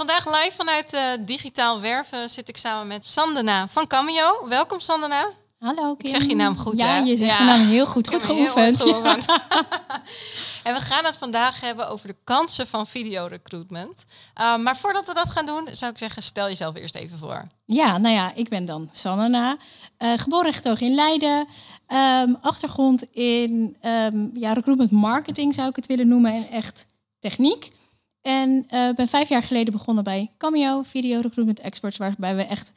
Vandaag live vanuit uh, Digitaal Werven zit ik samen met Sandena van Cameo. Welkom Sandena. Hallo Kim. Ik zeg je naam goed Ja, hè? je zegt ja. je naam heel goed. Goed geoefend. en we gaan het vandaag hebben over de kansen van videorecruitment. Uh, maar voordat we dat gaan doen, zou ik zeggen, stel jezelf eerst even voor. Ja, nou ja, ik ben dan Sandena. Uh, geboren en getogen in Leiden. Um, achtergrond in um, ja, recruitment marketing zou ik het willen noemen. En echt techniek. En uh, ben vijf jaar geleden begonnen bij Cameo, Video Recruitment Experts, waarbij we echt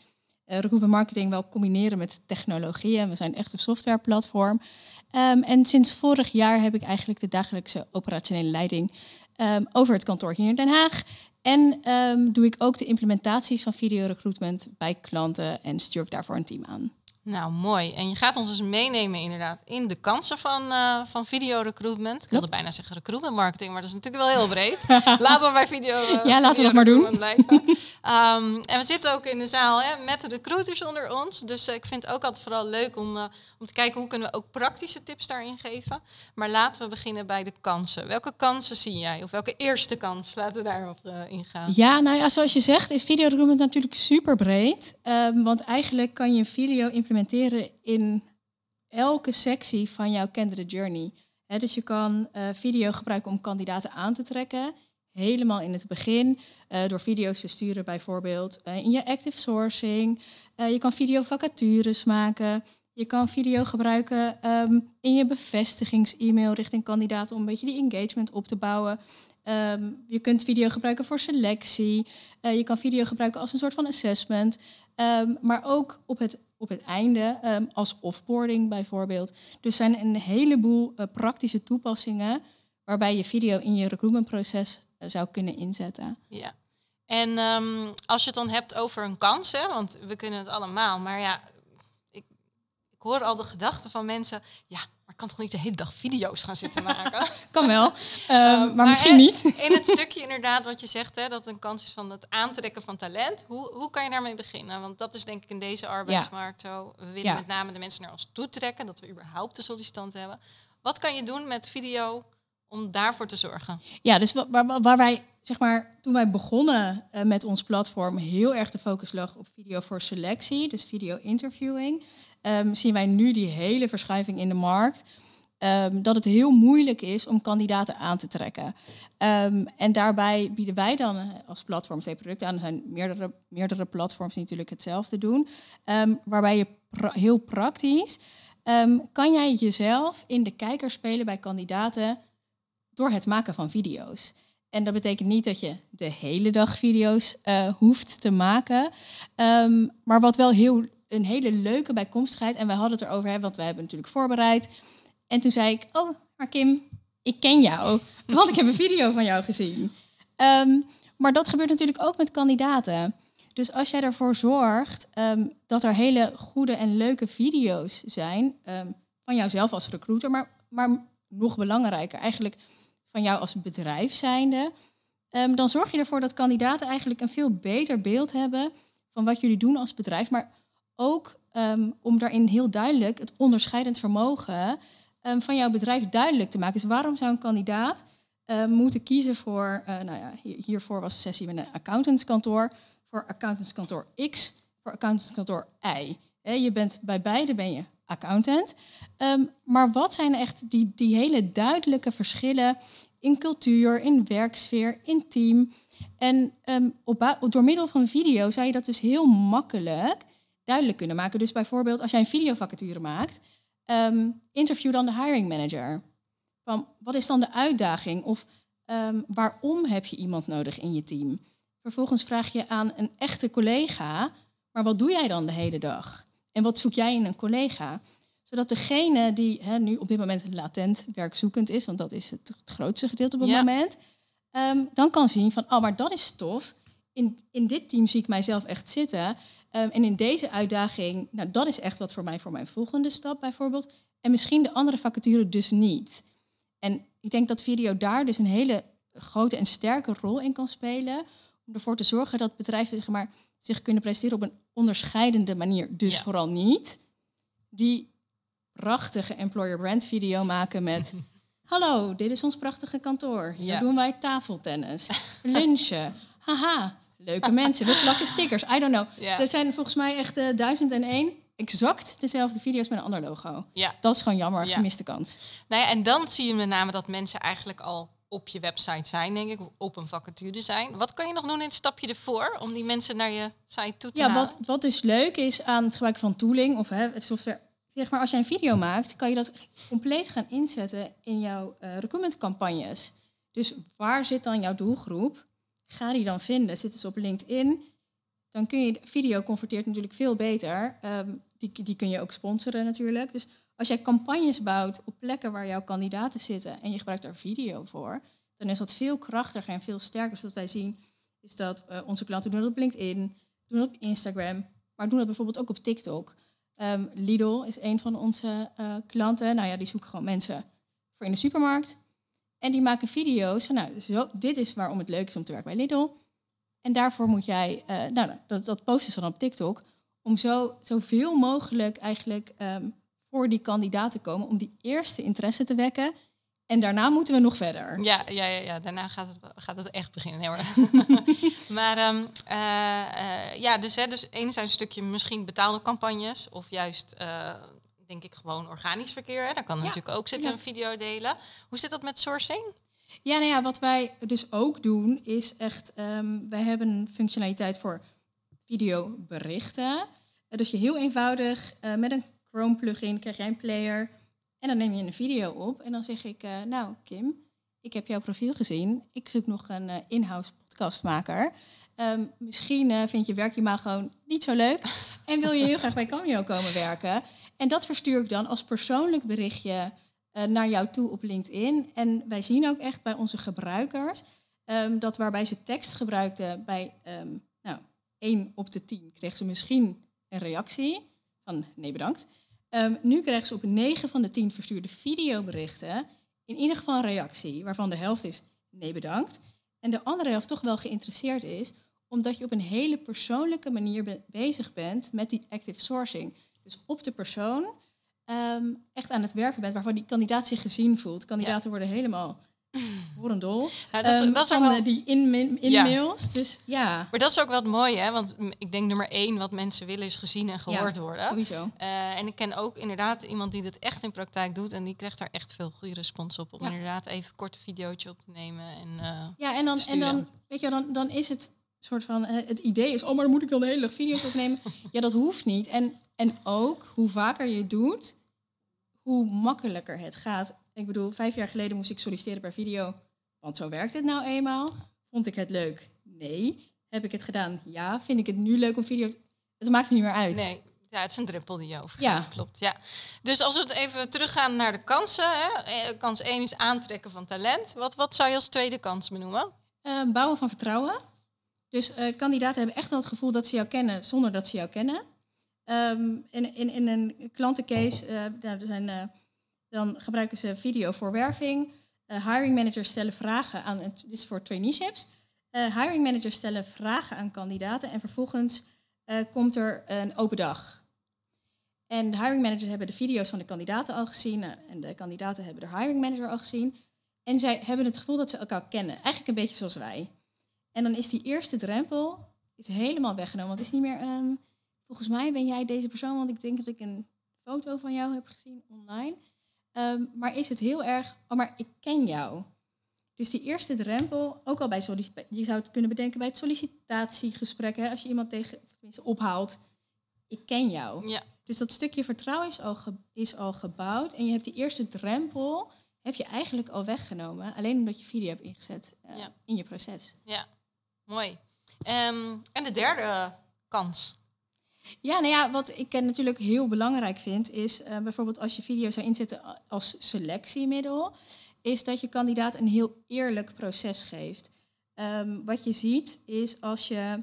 uh, recruitment marketing wel combineren met technologie. En we zijn echt een softwareplatform. Um, en sinds vorig jaar heb ik eigenlijk de dagelijkse operationele leiding um, over het kantoor hier in Den Haag. En um, doe ik ook de implementaties van video recruitment bij klanten en stuur ik daarvoor een team aan. Nou, mooi. En je gaat ons dus meenemen inderdaad in de kansen van, uh, van videorecruitment. Ik wilde bijna zeggen recruitment marketing, maar dat is natuurlijk wel heel breed. laten we bij video uh, Ja, laten we dat maar doen. Blijven. um, en we zitten ook in de zaal hè, met de recruiters onder ons. Dus uh, ik vind het ook altijd vooral leuk om, om te kijken hoe kunnen we ook praktische tips daarin geven. Maar laten we beginnen bij de kansen. Welke kansen zie jij? Of welke eerste kans? Laten we daarop ingaan. Ja, nou ja, zoals je zegt is video recruitment natuurlijk super breed. Um, want eigenlijk kan je video implementeren implementeren in elke sectie van jouw candidate journey. Dus je kan uh, video gebruiken om kandidaten aan te trekken. Helemaal in het begin, uh, door video's te sturen bijvoorbeeld. Uh, in je active sourcing. je kan video vacatures maken. Je kan video gebruiken um, in je bevestigings-e-mail richting kandidaten om een beetje die engagement op te bouwen. Um, je kunt video gebruiken voor selectie. je kan video gebruiken als een soort van assessment. Um, maar ook op het op het einde, um, als offboarding bijvoorbeeld. Dus zijn een heleboel uh, praktische toepassingen waarbij je video in je recruitmentproces uh, zou kunnen inzetten. Ja. En als je het dan hebt over een kans, hè, want we kunnen het allemaal, maar ja, ik hoor al de gedachten van mensen, ja, maar ik kan toch niet de hele dag video's gaan zitten maken? kan wel, um, maar, maar, misschien niet. in het stukje inderdaad wat je zegt, hè, dat een kans is van het aantrekken van talent. Hoe, hoe kan je daarmee beginnen? Want dat is denk ik in deze arbeidsmarkt ja. zo. We willen ja. met name de mensen naar ons toe trekken, dat we überhaupt de sollicitant hebben. Wat kan je doen met video om daarvoor te zorgen? Ja, dus waar, waar wij, zeg maar, toen wij begonnen uh, met ons platform, heel erg de focus lag op video voor selectie, dus video interviewing. Um, zien wij nu die hele verschuiving in de markt. Um, dat het heel moeilijk is om kandidaten aan te trekken. Um, en daarbij bieden wij dan als platform twee producten aan. Er zijn meerdere, meerdere platforms die natuurlijk hetzelfde doen. waarbij je heel praktisch kan jij jezelf in de kijker spelen bij kandidaten door het maken van video's. En dat betekent niet dat je de hele dag video's uh, hoeft te maken. maar wat wel heel een hele leuke bijkomstigheid. En wij hadden het erover, hè, want wij hebben natuurlijk voorbereid. En toen zei ik, oh, maar Kim, ik ken jou, want ik heb een video van jou gezien. Um, maar dat gebeurt natuurlijk ook met kandidaten. Dus als jij ervoor zorgt um, dat er hele goede en leuke video's zijn van jouzelf als recruiter, maar, maar nog belangrijker, eigenlijk van jou als bedrijf zijnde, dan zorg je ervoor dat kandidaten eigenlijk een veel beter beeld hebben van wat jullie doen als bedrijf, maar ook um, om daarin heel duidelijk het onderscheidend vermogen um, van jouw bedrijf duidelijk te maken. Dus waarom zou een kandidaat moeten kiezen voor, uh, nou ja, hiervoor was een sessie met een accountantskantoor, voor accountantskantoor X, voor accountantskantoor Y. He, je bent bij beide ben je accountant. Um, maar wat zijn echt die, die hele duidelijke verschillen in cultuur, in werksfeer, in team? En um, op, door middel van video zou je dat dus heel makkelijk duidelijk kunnen maken. Dus bijvoorbeeld als jij een videovacature maakt, um, interview dan de hiring manager. Van, wat is dan de uitdaging? Of waarom heb je iemand nodig in je team? Vervolgens vraag je aan een echte collega, maar wat doe jij dan de hele dag? En wat zoek jij in een collega? Zodat degene die hè, nu op dit moment latent werkzoekend is, want dat is het, het grootste gedeelte op het ja. moment, ehm, dan kan zien van, oh, maar dat is tof. In, in dit team zie ik mijzelf echt zitten. Ehm, en in deze uitdaging, nou, dat is echt wat voor mij voor mijn volgende stap bijvoorbeeld. En misschien de andere vacature dus niet. En ik denk dat video daar dus een hele grote en sterke rol in kan spelen. Om ervoor te zorgen dat bedrijven zeg maar, zich kunnen presteren op een onderscheidende manier. Dus vooral niet die prachtige employer brand video maken met... Hallo, dit is ons prachtige kantoor. Hier doen wij tafeltennis, lunchen. Haha, leuke mensen. We plakken stickers. I don't know. Ja. Er zijn volgens mij echt uh, duizend en één exact dezelfde video's met een ander logo. Ja. Dat is gewoon jammer, ja. gemiste kans. Nou ja, en dan zie je met name dat mensen eigenlijk al op je website zijn, denk ik, op een vacature zijn. Wat kan je nog doen in het stapje ervoor om die mensen naar je site toe te ja, halen? Wat, wat dus leuk is aan het gebruiken van tooling of hè, software, zeg maar als je een video maakt, kan je dat compleet gaan inzetten in jouw uh, recruitmentcampagnes. Dus waar zit dan jouw doelgroep? Ga die dan vinden. Zitten ze op LinkedIn? Dan kun je video converteert natuurlijk veel beter. Um, die, die kun je ook sponsoren natuurlijk. Dus als jij campagnes bouwt op plekken waar jouw kandidaten zitten en je gebruikt daar video voor, dan is dat veel krachtiger en veel sterker. Dus wat wij zien is dat uh, onze klanten doen dat op LinkedIn, doen dat op Instagram, maar doen dat bijvoorbeeld ook op TikTok. Um, Lidl is een van onze uh, klanten. Nou ja, die zoeken gewoon mensen voor in de supermarkt. En die maken video's van, nou, zo, dit is waarom het leuk is om te werken bij Lidl. En daarvoor moet jij, uh, nou, dat, dat posten ze dan op TikTok, om zo, zoveel mogelijk eigenlijk um, voor die kandidaat te komen, om die eerste interesse te wekken. En daarna moeten we nog verder. Ja, ja, ja, ja. daarna gaat het, gaat het echt beginnen. Nee, maar um, uh, ja, dus, hè, dus enerzijds een stukje misschien betaalde campagnes of juist uh, denk ik gewoon organisch verkeer. Hè. Daar kan natuurlijk ook zitten, een video delen. Hoe zit dat met sourcing? Ja, nou ja, wat wij dus ook doen is echt, um, wij hebben een functionaliteit voor videoberichten. dus je heel eenvoudig uh, met een Chrome plugin krijg jij een player en dan neem je een video op en dan zeg ik, uh, nou Kim, ik heb jouw profiel gezien. Ik zoek nog een uh, in-house podcastmaker. Um, misschien uh, vind je werkimago niet zo leuk en wil je heel graag bij Cameo komen werken. En dat verstuur ik dan als persoonlijk berichtje naar jou toe op LinkedIn. En wij zien ook echt bij onze gebruikers um, dat waarbij ze tekst gebruikten bij um, nou, 1 op de 10 kreeg ze misschien een reactie van nee bedankt. Um, nu krijgen ze op 9 van de 10 verstuurde videoberichten in ieder geval een reactie, waarvan de helft is nee bedankt. En de andere helft toch wel geïnteresseerd is, omdat je op een hele persoonlijke manier be bezig bent met die active sourcing. Dus op de persoon um, echt aan het werven bent, waarvan die kandidaat zich gezien voelt. Kandidaten worden helemaal Horendol. Ja, dat, um, dat is ook wel... die in-mails. In dus ja. Maar dat is ook wel het mooie, hè? want ik denk nummer één wat mensen willen is gezien en gehoord ja, worden. Sowieso. Uh, en ik ken ook inderdaad iemand die dit echt in praktijk doet en die krijgt daar echt veel goede respons op. Om inderdaad even een korte videootje op te nemen. En, uh, ja, en dan, en dan, weet je, dan, dan is het soort van, uh, het idee is, oh, maar dan moet ik dan de hele dag video's opnemen. ja, dat hoeft niet. En, en ook, hoe vaker je het doet, hoe makkelijker het gaat. Ik bedoel, vijf jaar geleden moest ik solliciteren per video. Want zo werkt het nou eenmaal. Vond ik het leuk? Nee. Heb ik het gedaan? Ja. Vind ik het nu leuk om video... Het maakt me niet meer uit. Nee. Ja, het is een druppel die je over ja. klopt. Ja. Dus als we even teruggaan naar de kansen. Hè. Eh, kans 1 is aantrekken van talent. Wat, wat zou je als tweede kans benoemen? Uh, bouwen van vertrouwen. Dus uh, kandidaten hebben echt wel het gevoel dat ze jou kennen zonder dat ze jou kennen. Um, in, in, in een klantencase, uh, daar zijn dan gebruiken ze video voor werving. Uh, hiring managers stellen vragen aan, dit is voor traineeships. Uh, hiring managers stellen vragen aan kandidaten en vervolgens uh, komt er een open dag. En de hiring managers hebben de video's van de kandidaten al gezien en de kandidaten hebben de hiring manager al gezien. En zij hebben het gevoel dat ze elkaar kennen, eigenlijk een beetje zoals wij. En dan is die eerste drempel is helemaal weggenomen, want het is niet meer, um, volgens mij ben jij deze persoon, want ik denk dat ik een foto van jou heb gezien online. Um, maar is het heel erg, oh maar ik ken jou. Dus die eerste drempel, ook al bij sollicitatie, je zou het kunnen bedenken bij het sollicitatiegesprek, hè, als je iemand tegen, of tenminste ophaalt, ik ken jou. Ja. Dus dat stukje vertrouwen is al, ge, is al gebouwd en je hebt die eerste drempel, heb je eigenlijk al weggenomen, alleen omdat je video hebt ingezet uh, ja. in je proces. Ja, mooi. Um, en de derde kans ja, nou ja, wat ik natuurlijk heel belangrijk vind, is uh, bijvoorbeeld als je video zou inzetten als selectiemiddel. is dat je kandidaat een heel eerlijk proces geeft. Ehm, wat je ziet is als je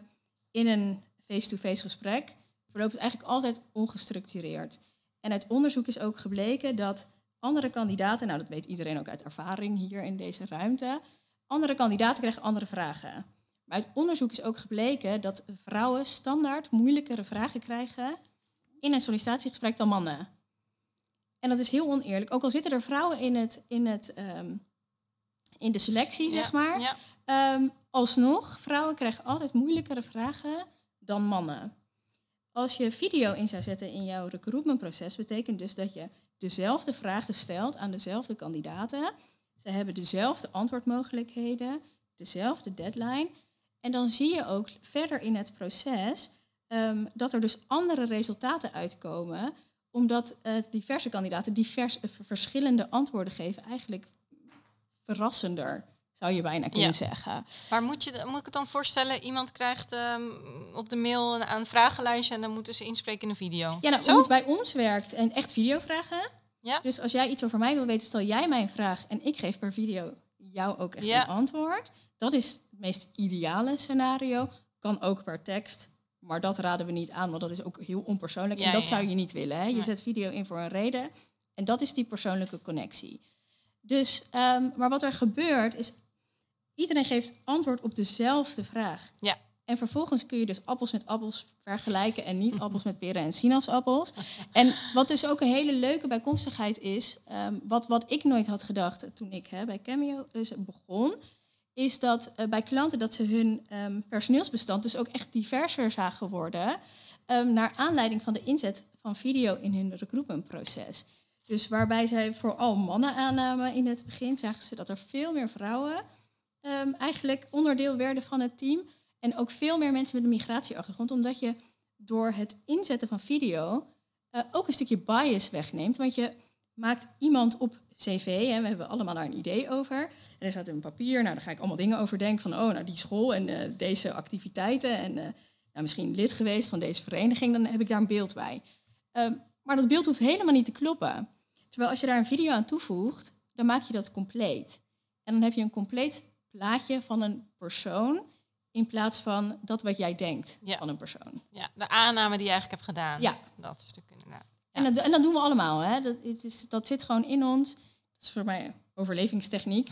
in een face-to-face gesprek verloopt het eigenlijk altijd ongestructureerd. En uit onderzoek is ook gebleken dat andere kandidaten, nou dat weet iedereen ook uit ervaring hier in deze ruimte, andere kandidaten krijgen andere vragen. Maar uit onderzoek is ook gebleken dat vrouwen standaard moeilijkere vragen krijgen in een sollicitatiegesprek dan mannen. En dat is heel oneerlijk. Ook al zitten er vrouwen in, het, in, het, ehm, in de selectie, zeg maar. Ja. Ehm, alsnog, vrouwen krijgen altijd moeilijkere vragen dan mannen. Als je video in zou zetten in jouw recruitmentproces, betekent dus dat je dezelfde vragen stelt aan dezelfde kandidaten. Ze hebben dezelfde antwoordmogelijkheden, dezelfde deadline. En dan zie je ook verder in het proces ehm, dat er dus andere resultaten uitkomen, omdat uh, diverse kandidaten divers, verschillende antwoorden geven, eigenlijk verrassender zou je bijna kunnen Ja. zeggen. Maar moet, je, moet ik het dan voorstellen, iemand krijgt ehm, op de mail een, een vragenlijstje en dan moeten ze inspreken in een video? Ja, nou, Zo? hoe het bij ons werkt en echt videovragen. Ja. Dus als jij iets over mij wil weten, stel jij mij een vraag en ik geef per video jou ook echt Ja. een antwoord. Dat is meest ideale scenario. Kan ook per tekst, maar dat raden we niet aan, want dat is ook heel onpersoonlijk. Ja, en dat ja, zou je niet willen. Hè? Je Nee. zet video in voor een reden en dat is die persoonlijke connectie. Dus, ehm, maar wat er gebeurt is, iedereen geeft antwoord op dezelfde vraag. Ja. En vervolgens kun je dus appels met appels vergelijken en niet appels met peren en sinaasappels. En wat dus ook een hele leuke bijkomstigheid is, ehm, wat, wat ik nooit had gedacht toen ik hè, bij Cameo dus begon, is dat eh, bij klanten dat ze hun ehm, personeelsbestand dus ook echt diverser zagen worden, ehm, naar aanleiding van de inzet van video in hun recruitmentproces. Dus waarbij zij vooral mannen aannamen in het begin, zagen ze dat er veel meer vrouwen ehm, eigenlijk onderdeel werden van het team. En ook veel meer mensen met een migratieachtergrond, omdat je door het inzetten van video eh, ook een stukje bias wegneemt. Want je maakt iemand op cv, hè, we hebben allemaal daar een idee over. En er staat een papier, nou daar ga ik allemaal dingen over denken. Van, oh, nou die school en eh, deze activiteiten. En eh, nou, misschien lid geweest van deze vereniging, dan heb ik daar een beeld bij. Ehm, maar dat beeld hoeft helemaal niet te kloppen. Terwijl als je daar een video aan toevoegt, dan maak je dat compleet. En dan heb je een compleet plaatje van een persoon in plaats van dat wat jij denkt Ja. van een persoon. Ja, de aanname die je eigenlijk hebt gedaan. Ja. Dat stuk inderdaad. En, dat, en dat doen we allemaal. Hè? Dat, het is, dat zit gewoon in ons. Dat is voor mij overlevingstechniek.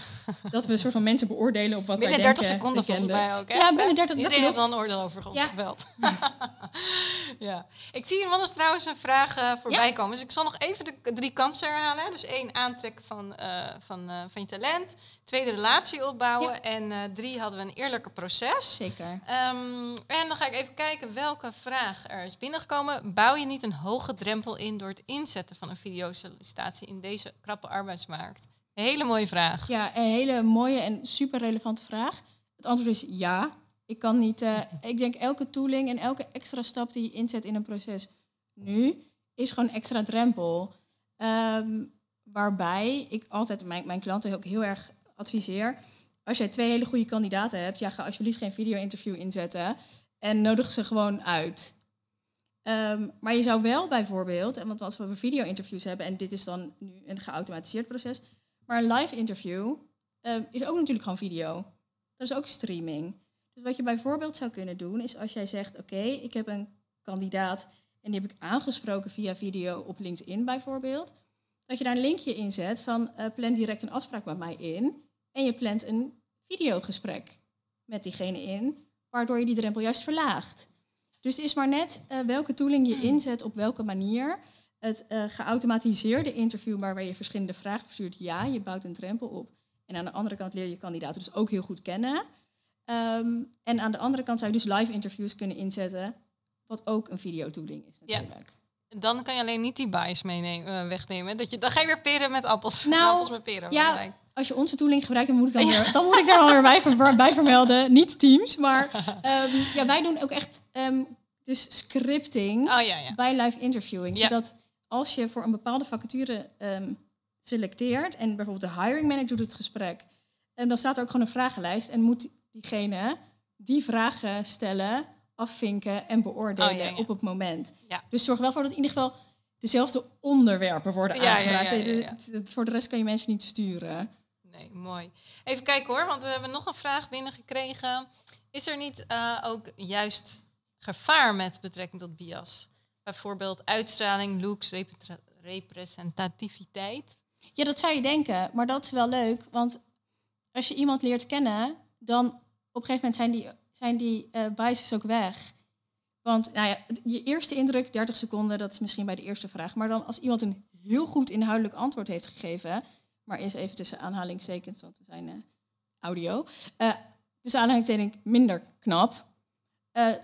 dat we een soort van mensen beoordelen op wat Binnen wij 30 denken seconden te volgens kenden. mij ook. Hè? Ja, binnen 30 dat Iedereen heeft dan een oordeel over ons Ja. gebeld. ja. Ik zie Wannes trouwens een vraag eh, voorbij komen. Dus ik zal nog even de drie kansen herhalen. hè. Dus één, aantrekken van, eh, van, eh, van je talent. Tweede, relatie opbouwen. Ja. En drie, hadden we een eerlijker proces. Zeker. Ehm, en dan ga ik even kijken welke vraag er is binnengekomen. Bouw je niet een hoge drempel in door het inzetten van een videosollicitatie in deze krappe arbeidsmarkt? Hele mooie vraag. Ja, een hele mooie en super relevante vraag. Het antwoord is ja. Ik kan niet. eh, ik denk elke tooling en elke extra stap die je inzet in een proces nu is gewoon extra drempel. Ehm, waarbij ik altijd mijn, mijn klanten ook heel erg adviseer. Als jij twee hele goede kandidaten hebt, ja, ga alsjeblieft geen video-interview inzetten en nodig ze gewoon uit. Ehm, maar je zou wel bijvoorbeeld, en want als we video-interviews hebben, en dit is dan nu een geautomatiseerd proces, maar een live interview ehm, is ook natuurlijk gewoon video. Dat is ook streaming. Dus wat je bijvoorbeeld zou kunnen doen, is als jij zegt, oké, ik heb een kandidaat en die heb ik aangesproken via video op LinkedIn bijvoorbeeld, dat je daar een linkje in zet van eh, plan direct een afspraak met mij in en je plant een videogesprek met diegene in, waardoor je die drempel juist verlaagt. Dus het is maar net eh, welke tooling je inzet op welke manier. Het eh, geautomatiseerde interview waarbij je verschillende vragen verstuurt, ja, je bouwt een drempel op. En aan de andere kant leer je kandidaten dus ook heel goed kennen. Ehm, en aan de andere kant zou je dus live interviews kunnen inzetten, wat ook een videotooling is Ja. natuurlijk. Dan kan je alleen niet die bias meenemen, eh, wegnemen. Dat je, dan ga je weer peren met appels. Nou, appels met peren. ja. Als je onze tooling gebruikt, dan moet ik, dan weer, dan moet ik daar wel bij, ver- bij vermelden. Niet Teams, maar ehm, ja, wij doen ook echt ehm, dus scripting Oh ja, ja. bij live interviewing. Ja. Zodat als je voor een bepaalde vacature ehm, selecteert en bijvoorbeeld de hiring manager doet het gesprek, en dan staat er ook gewoon een vragenlijst en moet diegene die vragen stellen, afvinken en beoordelen Oh, ja, ja. op het moment. Ja. Dus zorg wel voor dat in ieder geval dezelfde onderwerpen worden aangeraakt. de- Voor de rest kan je mensen niet sturen. Nee, mooi. Even kijken hoor, want we hebben nog een vraag binnengekregen. Is er niet uh, ook juist gevaar met betrekking tot bias? Bijvoorbeeld uitstraling, looks, repre representativiteit? Ja, dat zou je denken, maar dat is wel leuk, want als je iemand leert kennen, dan op een gegeven moment zijn die, zijn die uh, biases ook weg. Want nou ja, je eerste indruk, 30 seconden, dat is misschien bij de eerste vraag. Maar dan als iemand een heel goed inhoudelijk antwoord heeft gegeven, maar is even tussen aanhalingstekens, want we zijn uh, audio, uh, tussen aanhalingstekens minder knap,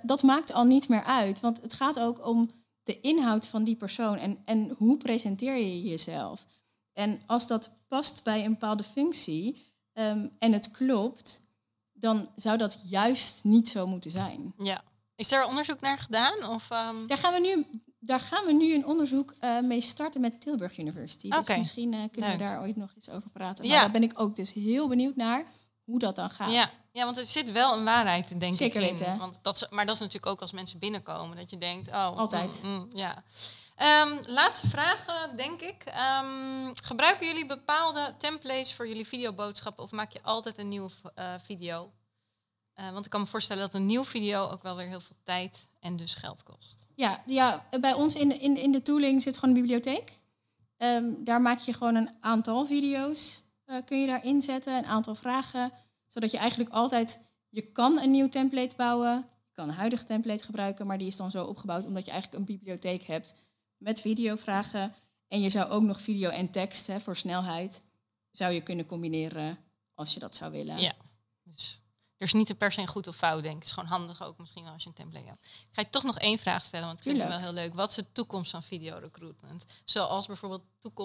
dat maakt al niet meer uit. Want het gaat ook om de inhoud van die persoon en, en hoe presenteer je jezelf. En als dat past bij een bepaalde functie um, en het klopt, dan zou dat juist niet zo moeten zijn. Ja. Is er onderzoek naar gedaan? Of, um... daar, gaan we nu, daar gaan we nu een onderzoek uh, mee starten met Tilburg University. Dus misschien uh, kunnen Leuk. we daar ooit nog eens over praten. Maar ja. daar ben ik ook dus heel benieuwd naar hoe dat dan gaat. Ja, ja want er zit wel een waarheid, denk Zeker ik. Zeker weten. Want dat is, maar dat is natuurlijk ook als mensen binnenkomen, dat je denkt, oh... Altijd. Mm, mm, ja. Um, laatste vraag, denk ik. Um, gebruiken jullie bepaalde templates voor jullie videoboodschappen of maak je altijd een nieuwe uh, video? Uh, want ik kan me voorstellen dat een nieuw video ook wel weer heel veel tijd en dus geld kost. Ja, ja bij ons in, in, in de tooling zit gewoon een bibliotheek. Um, daar maak je gewoon een aantal video's, uh, kun je daar inzetten, een aantal vragen, zodat je eigenlijk altijd, je kan een nieuw template bouwen, je kan een huidige template gebruiken, maar die is dan zo opgebouwd omdat je eigenlijk een bibliotheek hebt met videovragen. En je zou ook nog video en tekst hè, voor snelheid, zou je kunnen combineren als je dat zou willen. Ja, er is niet per se een goed of fout, denk ik. Het is gewoon handig ook misschien wel als je een template hebt. Ik ga je toch nog één vraag stellen, want ik vind het wel heel leuk. Wat is de toekomst van video recruitment? Zoals bijvoorbeeld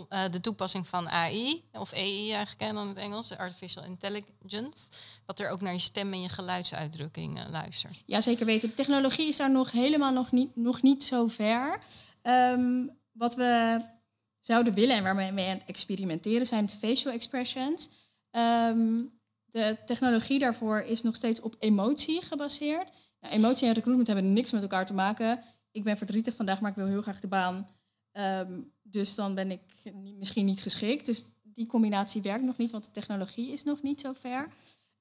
uh, de toepassing van AI, of AI eigenlijk dan in het Engels, Artificial Intelligence. Wat er ook naar je stem en je geluidsuitdrukking uh, luistert. Ja, zeker weten. De technologie is daar nog helemaal nog niet, nog niet zo ver. Um, wat we zouden willen en waar we mee aan het experimenteren zijn facial expressions. Um, de technologie daarvoor is nog steeds op emotie gebaseerd. Nou, emotie en recruitment hebben niks met elkaar te maken. Ik ben verdrietig vandaag, maar ik wil heel graag de baan. Um, dus dan ben ik niet, misschien niet geschikt. Dus die combinatie werkt nog niet, want de technologie is nog niet zo ver.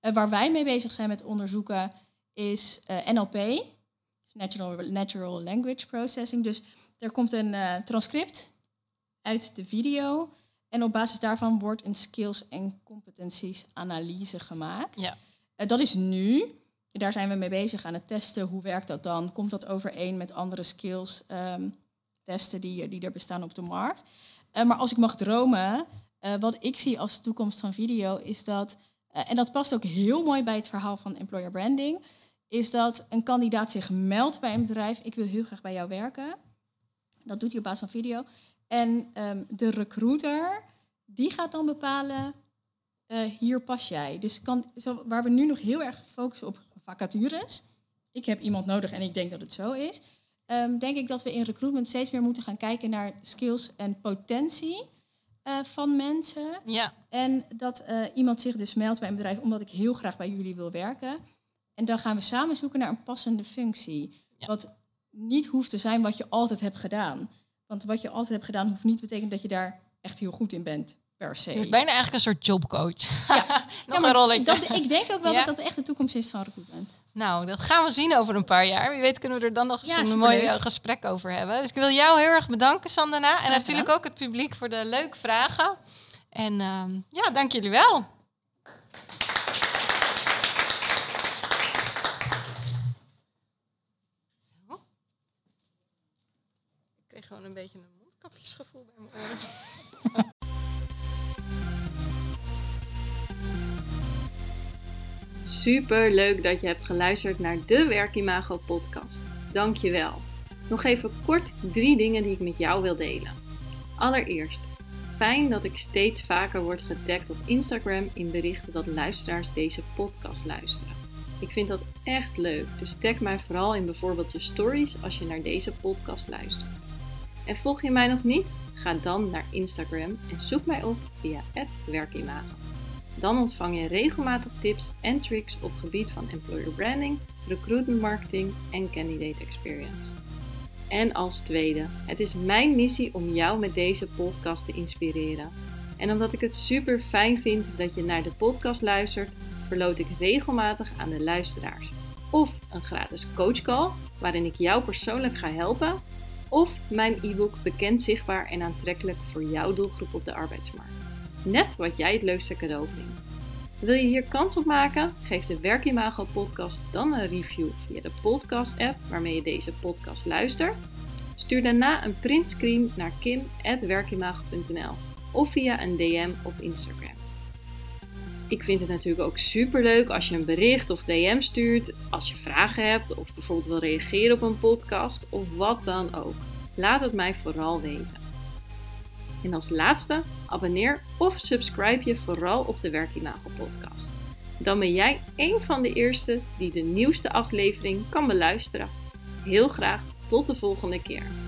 Uh, waar wij mee bezig zijn met onderzoeken is uh, NLP, dus Natural, Natural Language Processing. Dus er komt een uh, transcript uit de video. En op basis daarvan wordt een skills- en competenties analyse gemaakt. Ja. Uh, dat is nu. Daar zijn we mee bezig aan het testen. Hoe werkt dat dan? Komt dat overeen met andere skills um, testen die, die er bestaan op de markt? Uh, maar als ik mag dromen, uh, wat ik zie als toekomst van video is dat, en dat past ook heel mooi bij het verhaal van employer branding, is dat een kandidaat zich meldt bij een bedrijf, ik wil heel graag bij jou werken. Dat doet hij op basis van video. En um, de recruiter, die gaat dan bepalen, uh, hier pas jij. Dus kan, zo, waar we nu nog heel erg focussen op vacatures, ik heb iemand nodig en ik denk dat het zo is, um, denk ik dat we in recruitment steeds meer moeten gaan kijken naar skills en potentie uh, van mensen. Ja. En dat uh, iemand zich dus meldt bij een bedrijf omdat ik heel graag bij jullie wil werken. En dan gaan we samen zoeken naar een passende functie. Ja. Wat niet hoeft te zijn wat je altijd hebt gedaan. Want wat je altijd hebt gedaan, hoeft niet te betekenen dat je daar echt heel goed in bent. Per se. Je bijna eigenlijk een soort jobcoach. Ja, Nog ja, een rolletje. Dat, ik denk ook wel ja. dat dat echt de toekomst is van recruitment. Nou, dat gaan we zien over een paar jaar. Wie weet kunnen we er dan nog eens ja, een mooi gesprek over hebben. Dus ik wil jou heel erg bedanken, Sandana. En natuurlijk ook het publiek voor de leuke vragen. En um, ja, dank jullie wel. Een beetje een mondkapjesgevoel bij mijn oren. Super leuk dat je hebt geluisterd naar de Werkimago podcast. Dank je wel. Nog even kort drie dingen die ik met jou wil delen. Allereerst, fijn dat ik steeds vaker word getagd op Instagram in berichten dat luisteraars deze podcast luisteren. Ik vind dat echt leuk, dus tag mij vooral in bijvoorbeeld je stories als je naar deze podcast luistert. En volg je mij nog niet? Ga dan naar Instagram en zoek mij op via werkimago. Dan ontvang je regelmatig tips en tricks op gebied van employer branding, recruitment marketing en candidate experience. En als tweede, het is mijn missie om jou met deze podcast te inspireren. En omdat ik het super fijn vind dat je naar de podcast luistert, verloot ik regelmatig aan de luisteraars. Of een gratis coachcall, waarin ik jou persoonlijk ga helpen. Of mijn e-book Bekend, Zichtbaar en Aantrekkelijk voor jouw doelgroep op de arbeidsmarkt. Net wat jij het leukste cadeau vindt. Wil je hier kans op maken? Geef de Werkimago podcast dan een review via de podcast app waarmee je deze podcast luistert. Stuur daarna een printscreen naar kim.werkimago.nl of via een DM op Instagram. Ik vind het natuurlijk ook super leuk als je een bericht of DM stuurt, als je vragen hebt of bijvoorbeeld wil reageren op een podcast of wat dan ook. Laat het mij vooral weten. En als laatste, abonneer of subscribe je vooral op de Werkimago podcast. Dan ben jij een van de eerste die de nieuwste aflevering kan beluisteren. Heel graag tot de volgende keer.